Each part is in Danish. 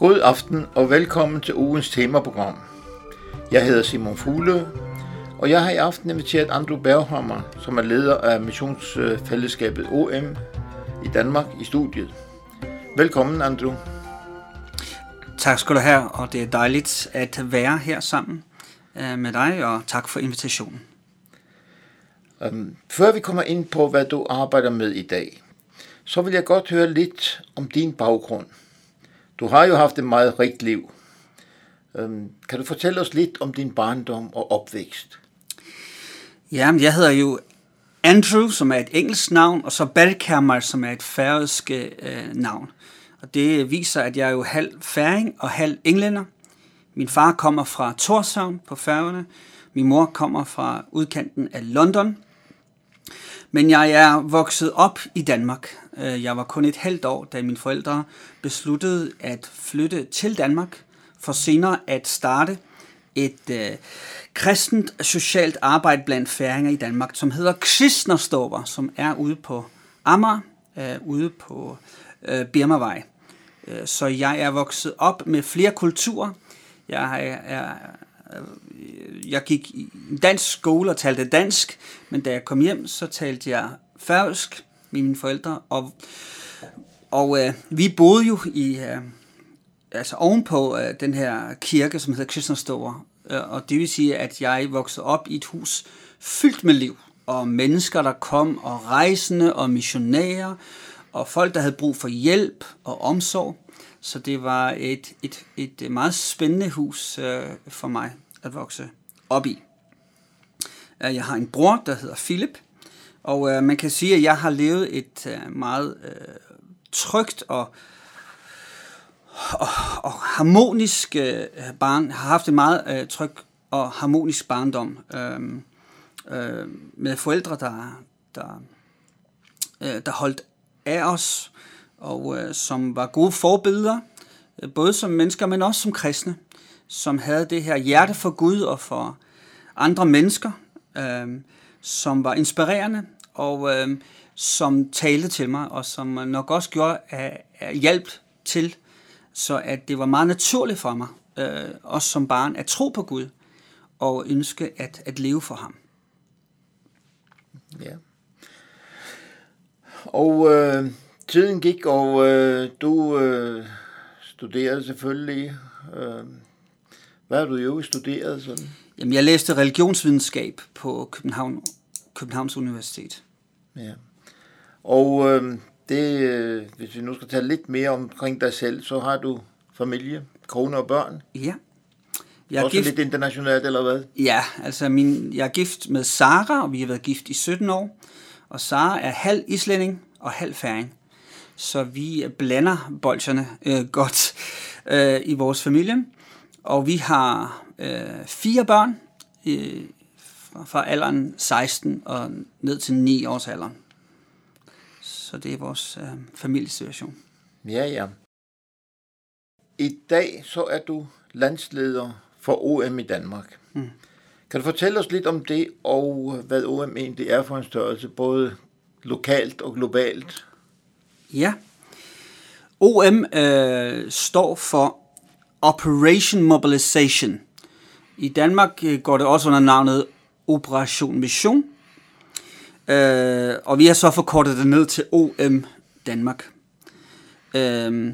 God aften og velkommen til ugens temaprogram. Jeg hedder Simon Fugle, og jeg har i aften inviteret Andrew Berghammer, som er leder af missionsfællesskabet OM i Danmark i studiet. Velkommen, Andrew. Tak skal du have, og det er dejligt at være her sammen med dig, og tak for invitationen. Um, før vi kommer ind på, hvad du arbejder med i dag, så vil jeg godt høre lidt om din baggrund. Du har jo haft et meget rigt liv. Um, kan du fortælle os lidt om din barndom og opvækst? Ja, jeg hedder jo Andrew, som er et engelsk navn, og så Bergkammer, som er et færøsk øh, navn. Og det viser, at jeg er jo halv færing og halv englænder. Min far kommer fra Torshavn på færgerne. Min mor kommer fra udkanten af London. Men jeg er vokset op i Danmark. Øh, jeg var kun et halvt år, da mine forældre besluttede at flytte til Danmark, for senere at starte et øh, kristent socialt arbejde blandt færinger i Danmark, som hedder Kristnerstover, som er ude på Amager, øh, ude på øh, Birmavej. Øh, så jeg er vokset op med flere kulturer. Jeg jeg, er jeg gik i en dansk skole og talte dansk, men da jeg kom hjem, så talte jeg færøsk med mine forældre, og, og øh, vi boede jo i, øh, altså ovenpå øh, den her kirke, som hedder Kristnerstover, øh, og det vil sige, at jeg voksede op i et hus fyldt med liv, og mennesker, der kom, og rejsende, og missionærer, og folk, der havde brug for hjælp og omsorg. Så det var et, et, et meget spændende hus øh, for mig at vokse op i. Øh, jeg har en bror, der hedder Philip, og øh, man kan sige, at jeg har levet et øh, meget øh, trygt og, og, og harmonisk øh, barn, har haft et meget øh, trygt og harmonisk barndom øh, øh, med forældre, der, der, øh, der holdt af os, og øh, som var gode forbilleder, øh, både som mennesker, men også som kristne, som havde det her hjerte for Gud og for andre mennesker, øh, som var inspirerende, og øh, som talte til mig, og som nok også gjorde at, at hjælp til, så at det var meget naturligt for mig, øh, også som barn, at tro på Gud, og ønske at, at leve for ham. Ja. Og øh, tiden gik, og øh, du øh, studerede selvfølgelig. Øh, hvad har du jo studeret sådan? Jamen, jeg læste religionsvidenskab på København, Københavns Universitet. Ja. Og øh, det, øh, hvis vi nu skal tale lidt mere omkring dig selv, så har du familie, kone og børn. Ja. Jeg er Også gift... lidt internationalt, eller hvad? Ja, altså min, jeg er gift med Sara, og vi har været gift i 17 år. Og Sara er halv islænding og halv færing. Så vi blander bolsjerne øh, godt øh, i vores familie. Og vi har øh, fire børn øh, fra, fra alderen 16 og ned til 9 års alderen. Så det er vores øh, familiesituation. Ja, ja. I dag så er du landsleder for OM i Danmark. Mm. Kan du fortælle os lidt om det, og hvad OM egentlig er for en størrelse, både lokalt og globalt? Ja. OM øh, står for Operation Mobilization. I Danmark øh, går det også under navnet Operation Mission. Øh, og vi har så forkortet det ned til OM Danmark. Øh,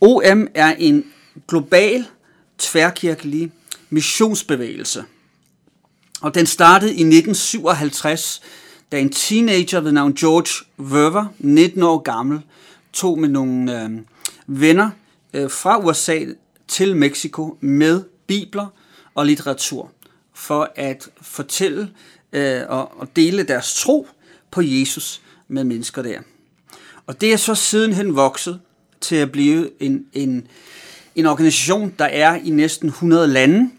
OM er en global, tværkirkelig missionsbevægelse. Og den startede i 1957, da en teenager ved navn George Verver, 19 år gammel, tog med nogle øh, venner øh, fra USA til Mexico med bibler og litteratur for at fortælle øh, og, og dele deres tro på Jesus med mennesker der. Og det er så sidenhen vokset til at blive en, en, en organisation, der er i næsten 100 lande,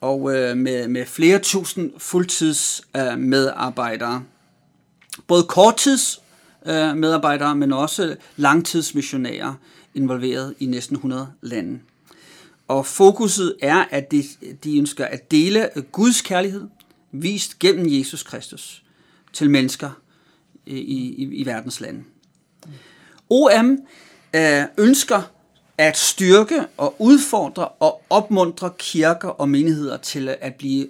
og øh, med, med flere tusind fuldtids øh, medarbejdere. Både korttids øh, medarbejdere, men også langtidsmissionærer involveret i næsten 100 lande. Og fokuset er, at de, de ønsker at dele Guds kærlighed, vist gennem Jesus Kristus, til mennesker i, i, i verdens lande. OM øh, ønsker at styrke og udfordre og opmuntre kirker og menigheder til at blive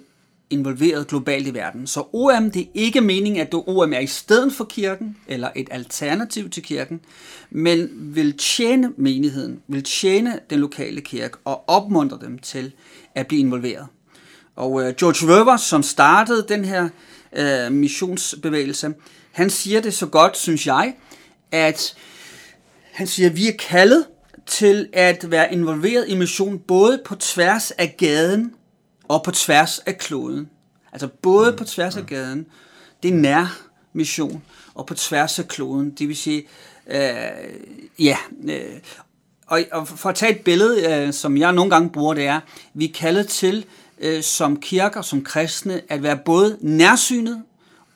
involveret globalt i verden. Så OM, det er ikke meningen, at OM er i stedet for kirken, eller et alternativ til kirken, men vil tjene menigheden, vil tjene den lokale kirke og opmuntre dem til at blive involveret. Og øh, George Rover, som startede den her øh, missionsbevægelse, han siger det så godt, synes jeg, at han siger, at vi er kaldet til at være involveret i mission både på tværs af gaden og på tværs af kloden. Altså både mm. på tværs af gaden, det er nær mission, og på tværs af kloden, det vil sige, øh, ja, øh, og, og for at tage et billede, øh, som jeg nogle gange bruger, det er, vi er kaldet til øh, som kirker, som kristne, at være både nærsynet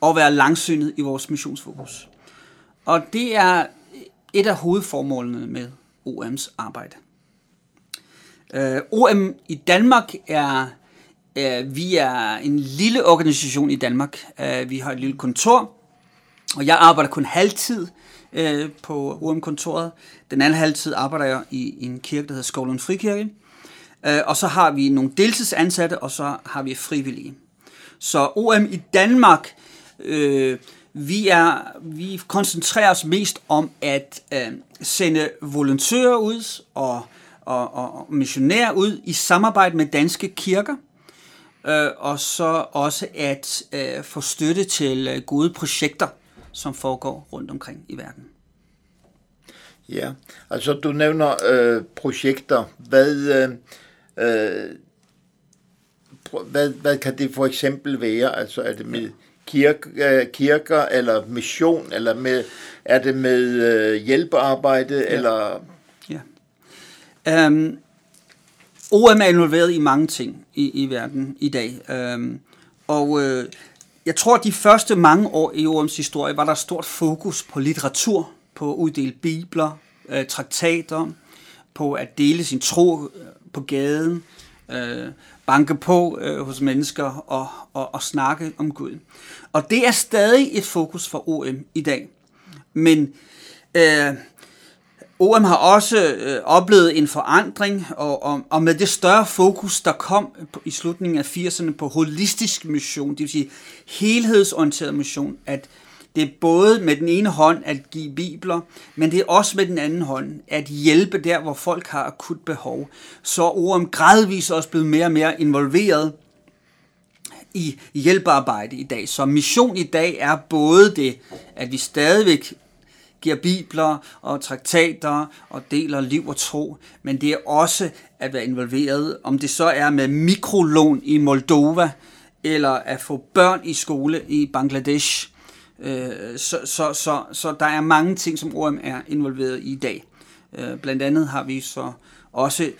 og være langsynet i vores missionsfokus. Og det er et af hovedformålene med OM's arbejde. Øh, OM i Danmark er, øh, vi er en lille organisation i Danmark. Øh, vi har et lille kontor, og jeg arbejder kun halvtid øh, på OM-kontoret. Den anden halvtid arbejder jeg i, i en kirke, der hedder Skovlund Frikirke. Øh, og så har vi nogle deltidsansatte, og så har vi frivillige. Så OM i Danmark øh, vi, er, vi koncentrerer os mest om at øh, sende volontører ud og, og, og missionærer ud i samarbejde med danske kirker, øh, og så også at øh, få støtte til øh, gode projekter, som foregår rundt omkring i verden. Ja, altså du nævner øh, projekter. Hvad, øh, øh hvad, hvad kan det for eksempel være? Altså er det med kirke, øh, kirker, eller mission, eller med, er det med øh, hjælpearbejde, ja. eller... Ja. Um, OM er involveret i mange ting i, i verden i dag. Um, og øh, jeg tror, at de første mange år i OM's historie var der stort fokus på litteratur, på at uddele bibler, øh, traktater, på at dele sin tro øh, på gaden, øh, banke på øh, hos mennesker og, og, og snakke om Gud. Og det er stadig et fokus for OM i dag. Men øh, OM har også øh, oplevet en forandring, og, og, og med det større fokus, der kom i slutningen af 80'erne på holistisk mission, det vil sige helhedsorienteret mission, at det er både med den ene hånd at give bibler, men det er også med den anden hånd at hjælpe der, hvor folk har akut behov. Så OM gradvist også blevet mere og mere involveret i hjælpearbejde i dag. Så mission i dag er både det, at vi stadigvæk giver bibler og traktater og deler liv og tro, men det er også at være involveret, om det så er med mikrolån i Moldova, eller at få børn i skole i Bangladesh. Øh, så, så, så, så der er mange ting, som OM er involveret i i dag. Øh, blandt andet har vi så også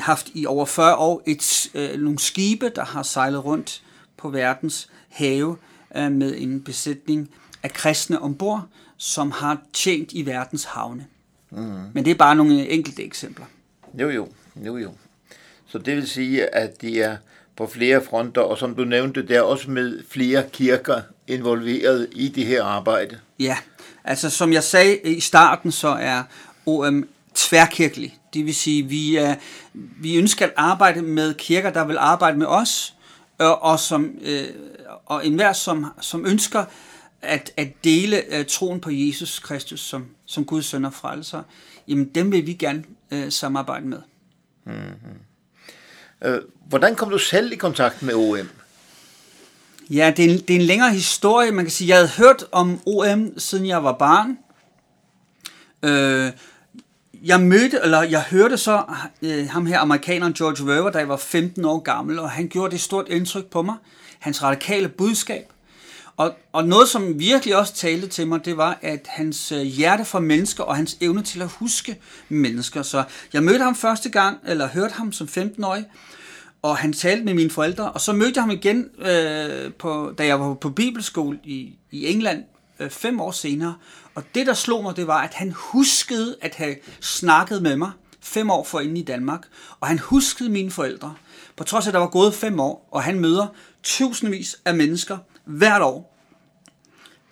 haft i over 40 år et, øh, nogle skibe, der har sejlet rundt på verdens have øh, med en besætning af kristne ombord, som har tjent i verdens havne. Mm. Men det er bare nogle enkelte eksempler. Jo, jo, jo, jo. Så det vil sige, at de er på flere fronter, og som du nævnte, der er også med flere kirker involveret i det her arbejde. Ja, altså som jeg sagde i starten, så er OM tværkirkelig. Det vil sige, vi, er, vi ønsker at arbejde med kirker, der vil arbejde med os, og, og, som, øh, og enhver, som, som ønsker at, at dele øh, troen på Jesus Kristus som, som Guds søn og frelser, jamen dem vil vi gerne øh, samarbejde med. Mm-hmm. Øh, hvordan kom du selv i kontakt med OM? Ja, det er, en, det er en længere historie. Man kan sige, jeg havde hørt om OM, siden jeg var barn. Øh, jeg mødte, eller jeg hørte så øh, ham her, amerikaneren George Rover, da jeg var 15 år gammel, og han gjorde det stort indtryk på mig. Hans radikale budskab. Og, og noget, som virkelig også talte til mig, det var, at hans øh, hjerte for mennesker og hans evne til at huske mennesker. Så jeg mødte ham første gang, eller hørte ham som 15-årig, og han talte med mine forældre, og så mødte jeg ham igen, øh, på, da jeg var på bibelskole i, i England øh, fem år senere. Og det, der slog mig, det var, at han huskede at have snakket med mig fem år forinden i Danmark, og han huskede mine forældre, på trods af, at der var gået fem år, og han møder tusindvis af mennesker hvert år.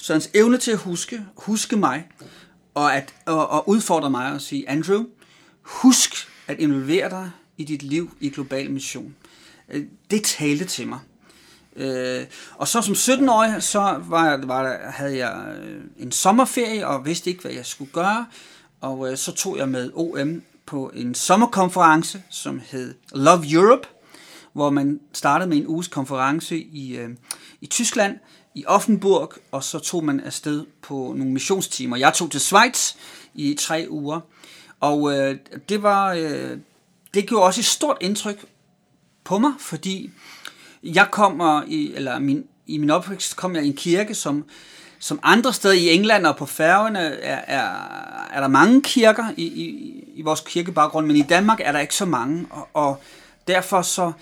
Så hans evne til at huske, huske mig, og, at, og, og udfordre mig og sige, Andrew, husk at involvere dig i dit liv i global mission. Øh, det talte til mig. Øh, og så som 17-årig, så var, var, havde jeg øh, en sommerferie og vidste ikke, hvad jeg skulle gøre. Og øh, så tog jeg med OM på en sommerkonference, som hed Love Europe, hvor man startede med en uges konference i, øh, i Tyskland, i Offenburg, og så tog man afsted på nogle missionstimer. Jeg tog til Schweiz i tre uger, og øh, det var øh, det gjorde også et stort indtryk på mig, fordi jeg kommer i, eller min, i min opvækst kom jeg i en kirke, som, som andre steder i England og på færgerne er, er, er der mange kirker i, i, i vores kirkebaggrund, men i Danmark er der ikke så mange, og, og derfor så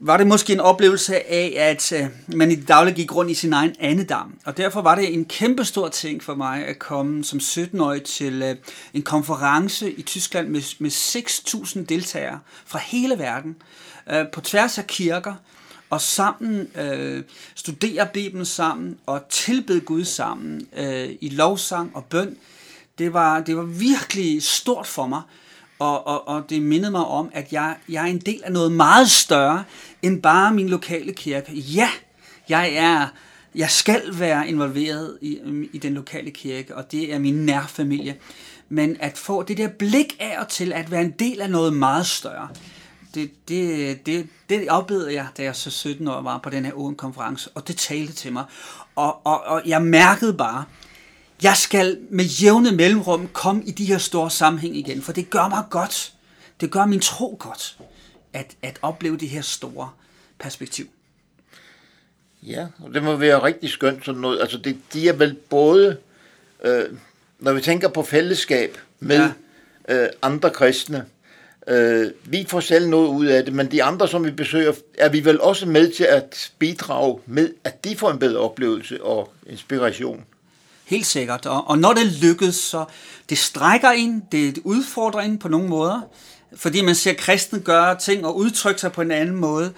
var det måske en oplevelse af, at øh, man i det daglige gik rundt i sin egen andedam. Og derfor var det en kæmpe stor ting for mig at komme som 17-årig til øh, en konference i Tyskland med, med 6.000 deltagere fra hele verden, øh, på tværs af kirker, og sammen øh, studere Bibelen sammen og tilbede Gud sammen øh, i lovsang og bøn. Det var, det var virkelig stort for mig, og, og, og det mindede mig om, at jeg, jeg er en del af noget meget større end bare min lokale kirke. Ja, jeg er jeg skal være involveret i, øhm, i den lokale kirke, og det er min nærfamilie. Men at få det der blik af og til at være en del af noget meget større, det, det, det, det oplevede jeg, da jeg så 17 år var på den her ON-konference, og det talte til mig. Og, og, og jeg mærkede bare, jeg skal med jævne mellemrum komme i de her store sammenhæng igen, for det gør mig godt. Det gør min tro godt, at, at opleve det her store perspektiv. Ja, og det må være rigtig skønt sådan noget. Altså det, de er vel både, øh, når vi tænker på fællesskab med ja. øh, andre kristne, øh, vi får selv noget ud af det, men de andre, som vi besøger, er vi vel også med til at bidrage med, at de får en bedre oplevelse og inspiration. Helt sikkert. Og, og når det lykkes, så det strækker ind, det udfordrer ind på nogle måder, fordi man ser kristne gøre ting og udtrykke sig på en anden måde,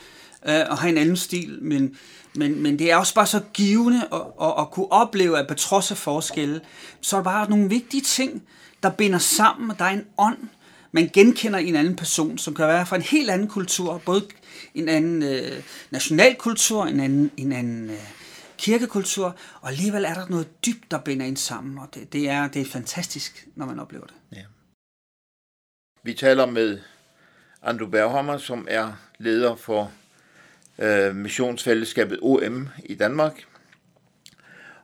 øh, og have en anden stil, men, men, men det er også bare så givende at, at, at kunne opleve, at på trods af forskelle, så er der bare nogle vigtige ting, der binder sammen, og der er en ånd, man genkender i en anden person, som kan være fra en helt anden kultur, både en anden øh, nationalkultur, en anden, en anden øh, kirkekultur, og alligevel er der noget dybt, der binder ind sammen, og det, det, er, det er fantastisk, når man oplever det. Ja. Vi taler med Andrew Berghammer, som er leder for øh, missionsfællesskabet OM i Danmark.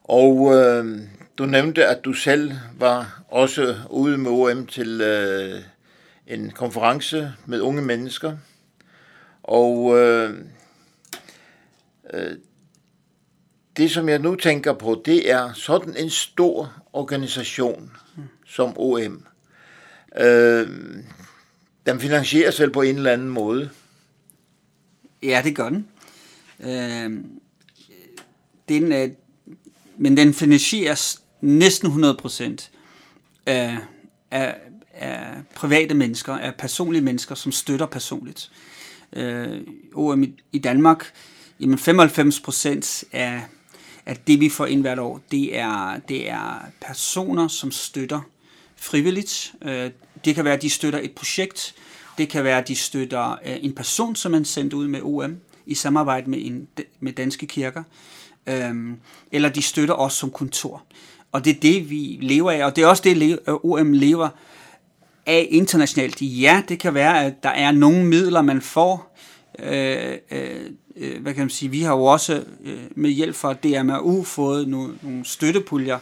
Og øh, du nævnte, at du selv var også ude med OM til øh, en konference med unge mennesker. Og øh, øh, det, som jeg nu tænker på, det er sådan en stor organisation mm. som OM. Øh, den finansieres vel på en eller anden måde. Ja, det gør den. Øh, den øh, men den finansieres næsten 100 procent af, af, af private mennesker, af personlige mennesker, som støtter personligt. Øh, OM i, i Danmark, jamen 95 procent af at det vi får ind hvert år, det er, det er personer, som støtter frivilligt. Øh, det kan være, at de støtter et projekt. Det kan være, at de støtter øh, en person, som man sendt ud med OM i samarbejde med, en, med danske kirker. Øhm, eller de støtter os som kontor. Og det er det, vi lever af, og det er også det, øh, OM lever af internationalt. Ja, det kan være, at der er nogle midler, man får, øh, øh, øh, hvad kan man sige, vi har jo også øh, med hjælp fra DMRU fået nogle, nogle støttepuljer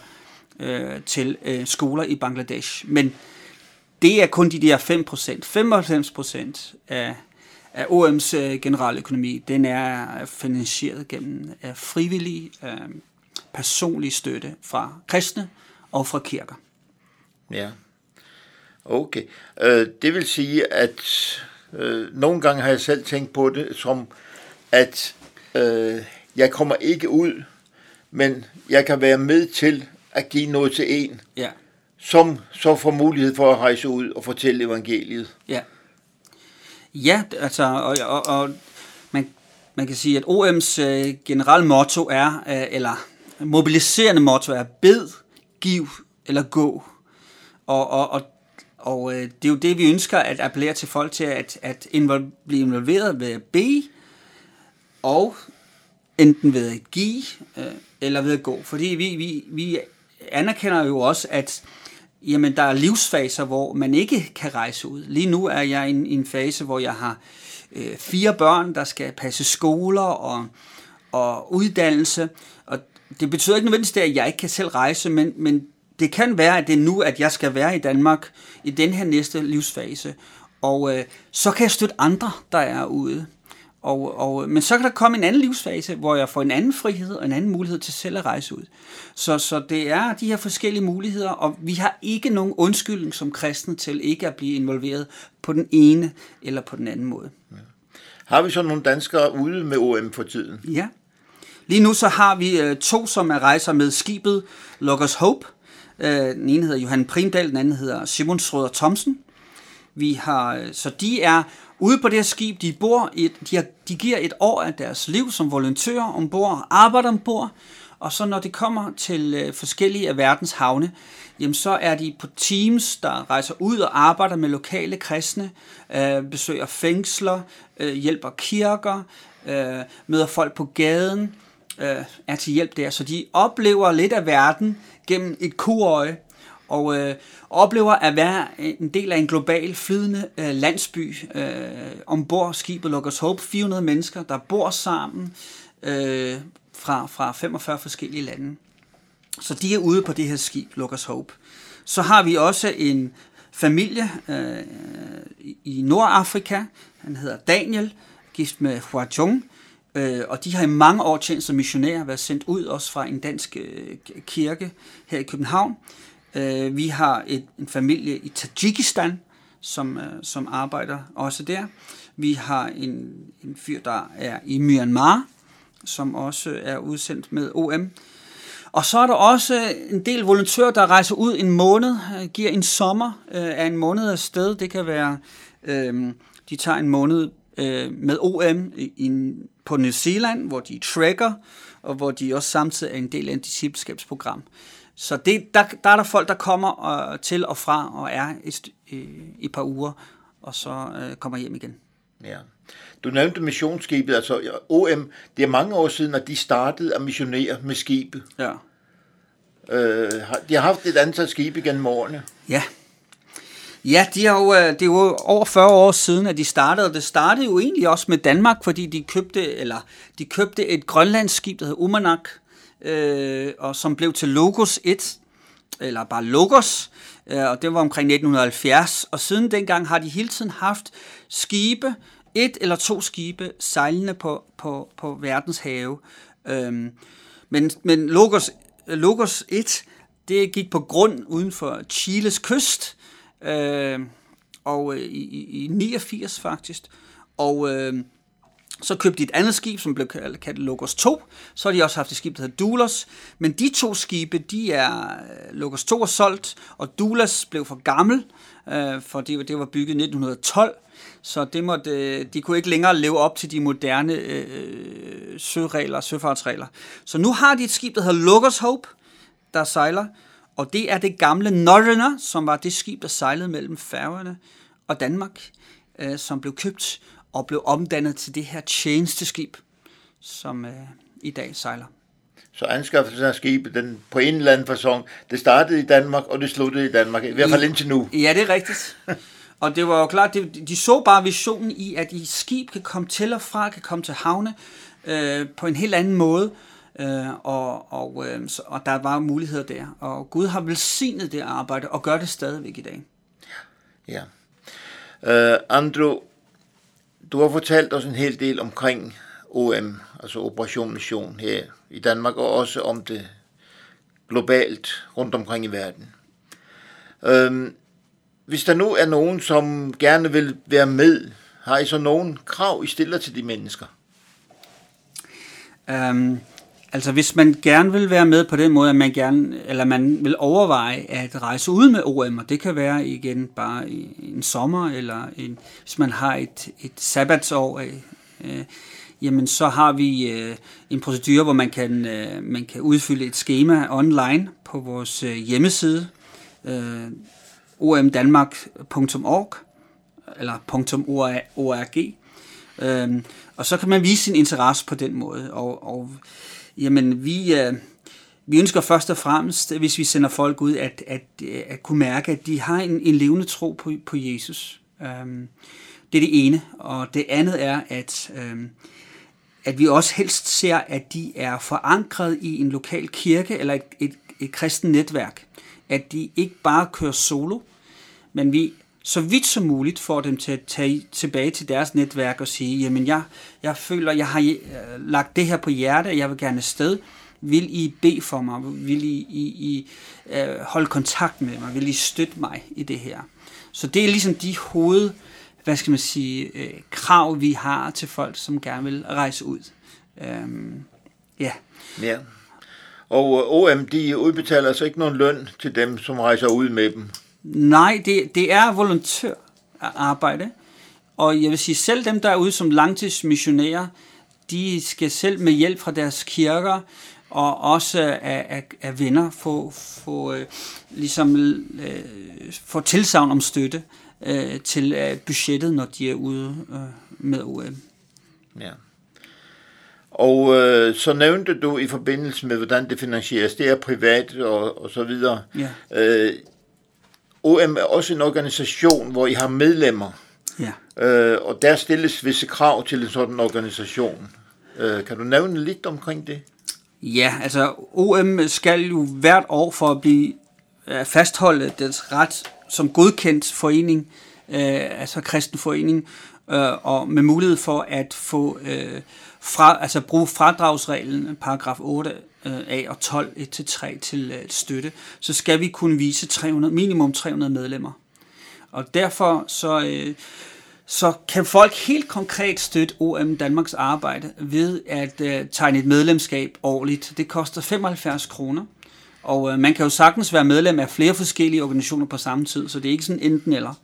øh, til øh, skoler i Bangladesh. Men det er kun de der 5%. 95% af, af OM's øh, generaløkonomi, den er finansieret gennem øh, frivillig øh, personlig støtte fra kristne og fra kirker. Ja, okay. Øh, det vil sige, at øh, nogle gange har jeg selv tænkt på det som at øh, jeg kommer ikke ud, men jeg kan være med til at give noget til en, ja. som så får mulighed for at rejse ud og fortælle evangeliet. Ja. Ja, altså, og, og, og man, man kan sige, at OM's øh, generelle motto er, øh, eller mobiliserende motto er, bed, giv eller gå. Og, og, og, og øh, det er jo det, vi ønsker at appellere til folk til, at, at invol- blive involveret ved at bede, og enten ved at give, øh, eller ved at gå. Fordi vi, vi, vi anerkender jo også, at jamen, der er livsfaser, hvor man ikke kan rejse ud. Lige nu er jeg i en, i en fase, hvor jeg har øh, fire børn, der skal passe skoler og, og uddannelse. Og det betyder ikke nødvendigvis, at jeg ikke kan selv rejse, men, men det kan være, at det er nu, at jeg skal være i Danmark i den her næste livsfase. Og øh, så kan jeg støtte andre, der er ude. Og, og, men så kan der komme en anden livsfase, hvor jeg får en anden frihed og en anden mulighed til selv at rejse ud. Så, så det er de her forskellige muligheder, og vi har ikke nogen undskyldning som kristne til ikke at blive involveret på den ene eller på den anden måde. Ja. Har vi så nogle danskere ude med OM for tiden? Ja. Lige nu så har vi øh, to, som er rejser med skibet Logos Hope. Øh, den ene hedder Johan Primdal, den anden hedder Simon Schrøder Thomsen. Vi har, øh, så de er ude på det her skib, de, bor et, de, har, de giver et år af deres liv som volontører ombord, arbejder ombord, og så når de kommer til øh, forskellige af verdens havne, jamen så er de på teams, der rejser ud og arbejder med lokale kristne, øh, besøger fængsler, øh, hjælper kirker, øh, møder folk på gaden, øh, er til hjælp der. Så de oplever lidt af verden gennem et kuøje, og øh, oplever at være en del af en global flydende øh, landsby øh, ombord skibet Locust Hope. 400 mennesker, der bor sammen øh, fra, fra 45 forskellige lande. Så de er ude på det her skib, Locust Hope. Så har vi også en familie øh, i Nordafrika. Han hedder Daniel, gift med Hua Chung. Øh, og de har i mange år tjent som missionærer, været sendt ud også fra en dansk øh, kirke her i København. Øh, Øh, vi har et, en familie i Tajikistan, som, øh, som arbejder også der. Vi har en, en fyr, der er i Myanmar, som også er udsendt med OM. Og så er der også en del volontører, der rejser ud en måned, øh, giver en sommer øh, af en måned afsted. Det kan være, øh, de tager en måned øh, med OM i, i, på New Zealand, hvor de tracker, og hvor de også samtidig er en del af et discipleskabsprogram. Så det, der, der er der folk, der kommer øh, til og fra og er et, øh, et par uger, og så øh, kommer hjem igen. Ja. Du nævnte missionsskibet, altså OM, det er mange år siden, at de startede at missionere med skibet. Ja. Øh, de har haft et antal skibe gennem årene. Ja. Ja, de har jo, øh, det er jo over 40 år siden, at de startede. Det startede jo egentlig også med Danmark, fordi de købte, eller de købte et grønlandsskib, der hed Umanak, øh, og som blev til Logos 1, eller bare Logos, øh, og det var omkring 1970, og siden dengang har de hele tiden haft skibe, et eller to skibe sejlende på, på, på verdens have. Øh, men, men Logos, Logos 1, det gik på grund uden for Chiles kyst, øh, og øh, i, i 89 faktisk, og øh, så købte de et andet skib, som blev kaldt Logos 2. Så har de også haft et skib, der hedder Dulos. Men de to skibe, de er, øh, Logos 2 er solgt, og Doulos blev for gammel, øh, for det, det var bygget i 1912. Så det måtte, øh, de kunne ikke længere leve op til de moderne øh, øh, søregler, søfartsregler. Så nu har de et skib, der hedder Logos Hope, der sejler, og det er det gamle Norrøner, som var det skib, der sejlede mellem Færøerne og Danmark, øh, som blev købt og blev omdannet til det her tjenesteskib, som øh, i dag sejler. Så anskaffelsen af skibet, den på en eller anden fasong, det startede i Danmark, og det sluttede i Danmark, i hvert fald indtil nu. Ja, det er rigtigt. Og det var jo klart, de, de så bare visionen i, at i skib kan komme til og fra, kan komme til havne øh, på en helt anden måde, øh, og, og, øh, og der var muligheder der. Og Gud har velsignet det arbejde, og gør det stadigvæk i dag. Ja. Uh, Andrew, du har fortalt os en hel del omkring OM, altså Operation Mission her i Danmark, og også om det globalt rundt omkring i verden. Øhm, hvis der nu er nogen, som gerne vil være med, har I så nogen krav, I stiller til de mennesker? Um, Altså hvis man gerne vil være med på den måde, at man gerne, eller man vil overveje at rejse ud med OM, og det kan være igen bare en sommer, eller en, hvis man har et, et sabbatsår, øh, øh, jamen så har vi øh, en procedure, hvor man kan, øh, man kan udfylde et schema online på vores øh, hjemmeside, øh, omdanmark.org, eller .org, øh, og så kan man vise sin interesse på den måde, og, og Jamen, vi, øh, vi ønsker først og fremmest, hvis vi sender folk ud, at, at, øh, at kunne mærke, at de har en, en levende tro på, på Jesus. Um, det er det ene. Og det andet er, at, um, at vi også helst ser, at de er forankret i en lokal kirke eller et, et, et kristen netværk. At de ikke bare kører solo, men vi så vidt som muligt får dem til at tage tilbage til deres netværk og sige, jamen jeg, jeg føler, jeg har øh, lagt det her på hjerte, og jeg vil gerne sted. Vil I bede for mig? Vil I, I, I øh, holde kontakt med mig? Vil I støtte mig i det her? Så det er ligesom de hoved, hvad skal man sige, øh, krav, vi har til folk, som gerne vil rejse ud. Øhm, ja. Ja. Og OM, de udbetaler altså ikke nogen løn til dem, som rejser ud med dem? Nej, det, det er volontørarbejde. Og jeg vil sige, selv dem, der er ude som langtidsmissionærer, de skal selv med hjælp fra deres kirker og også af, af, af venner få, få, øh, ligesom, øh, få tilsavn om støtte øh, til øh, budgettet, når de er ude øh, med OM. Ja. Og øh, så nævnte du i forbindelse med, hvordan det finansieres, det er privat og, og så videre. Ja. Øh, OM er også en organisation, hvor I har medlemmer. Ja. Øh, og der stilles visse krav til en sådan organisation. Øh, kan du nævne lidt omkring det? Ja, altså OM skal jo hvert år for at blive at fastholde dets ret som godkendt forening, øh, altså kristen forening, øh, og med mulighed for at få øh, fra, altså bruge fradragsreglen, paragraf 8 øh, A og 12 1-3 øh, til støtte, så skal vi kunne vise 300, minimum 300 medlemmer. Og derfor så, øh, så kan folk helt konkret støtte OM Danmarks arbejde ved at øh, tegne et medlemskab årligt. Det koster 75 kroner. Og øh, man kan jo sagtens være medlem af flere forskellige organisationer på samme tid, så det er ikke sådan enten eller.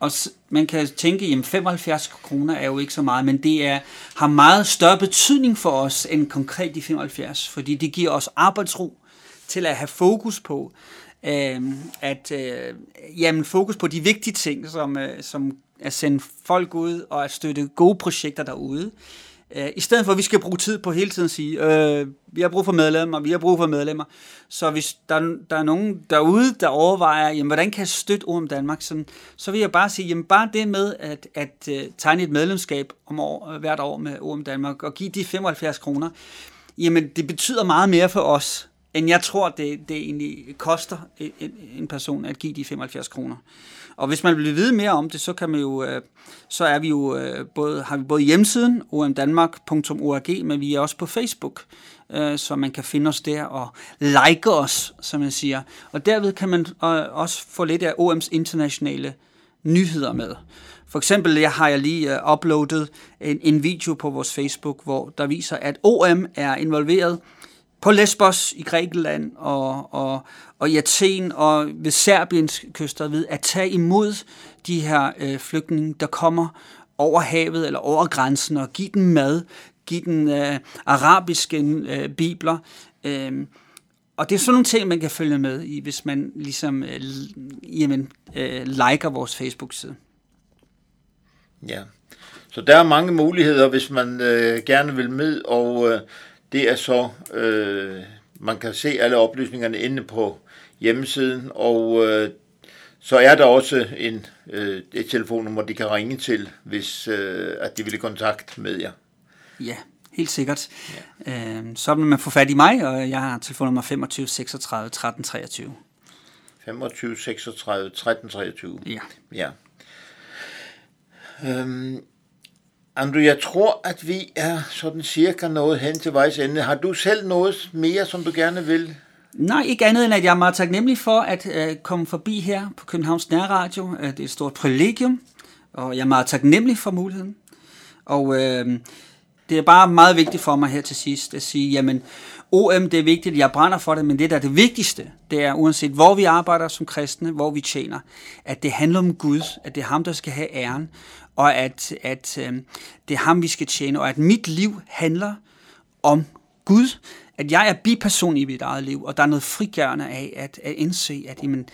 Og man kan tænke, at 75 kroner er jo ikke så meget, men det er, har meget større betydning for os end konkret de 75, fordi det giver os arbejdsro til at have fokus på, øh, at øh, jamen, fokus på de vigtige ting, som, øh, som at sende folk ud og at støtte gode projekter derude. Øh, I stedet for, at vi skal bruge tid på hele tiden at sige, øh, vi har brug for medlemmer, vi har brug for medlemmer. Så hvis der, der er nogen derude, der overvejer, jamen, hvordan kan jeg støtte om Danmark, så, så vil jeg bare sige, jamen bare det med at, at uh, tegne et medlemskab om år, øh, hvert år med OM Danmark og give de 75 kroner, jamen det betyder meget mere for os, end jeg tror, det, det egentlig koster en, en person at give de 75 kroner. Og hvis man vil vide mere om det, så kan man jo, øh, så er vi jo øh, både, har vi både hjemmesiden omdanmark.org, men vi er også på Facebook, øh, så man kan finde os der og like os, som man siger. Og derved kan man også få lidt af OM's internationale nyheder med. For eksempel jeg har jeg lige uploadet en, en video på vores Facebook, hvor der viser, at OM er involveret på Lesbos i Grækenland og, og, og i Athen og ved Serbiens kyster ved at tage imod de her øh, flygtninge, der kommer over havet eller over grænsen og give dem mad, give dem øh, arabiske øh, bibler. Øh, og det er sådan nogle ting, man kan følge med i, hvis man ligesom øh, jamen, øh, liker vores Facebook-side. Ja, så der er mange muligheder, hvis man øh, gerne vil med, og øh, det er så, øh, man kan se alle oplysningerne inde på hjemmesiden, og øh, så er der også en, øh, et telefonnummer, de kan ringe til, hvis øh, at de vil i kontakt med jer. Ja, helt sikkert. Ja. Øh, så vil man få fat i mig, og jeg har telefonnummer 25 36 13 23. 25 36 13 23. Ja. ja. Øhm, Andrew, jeg tror, at vi er sådan cirka noget hen til vejs ende. Har du selv noget mere, som du gerne vil? Nej, ikke andet end, at jeg er meget taknemmelig for at øh, komme forbi her på Københavns Nærradio. Øh, det er et stort privilegium, og jeg er meget taknemmelig for muligheden. Og øh, Det er bare meget vigtigt for mig her til sidst at sige, jamen OM det er vigtigt, jeg brænder for det, men det der er det vigtigste, det er uanset hvor vi arbejder som kristne, hvor vi tjener, at det handler om Gud, at det er ham, der skal have æren, og at, at øh, det er ham, vi skal tjene, og at mit liv handler om Gud, at jeg er biperson i mit eget liv, og der er noget frigørende af at, at indse, at jamen,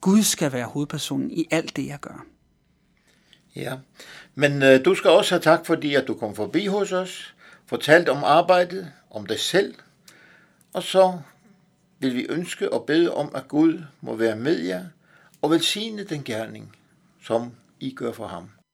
Gud skal være hovedpersonen i alt det, jeg gør. Ja, men øh, du skal også have tak, fordi at du kom forbi hos os, fortalt om arbejdet, om dig selv, og så vil vi ønske og bede om, at Gud må være med jer og velsigne den gerning, som I gør for ham.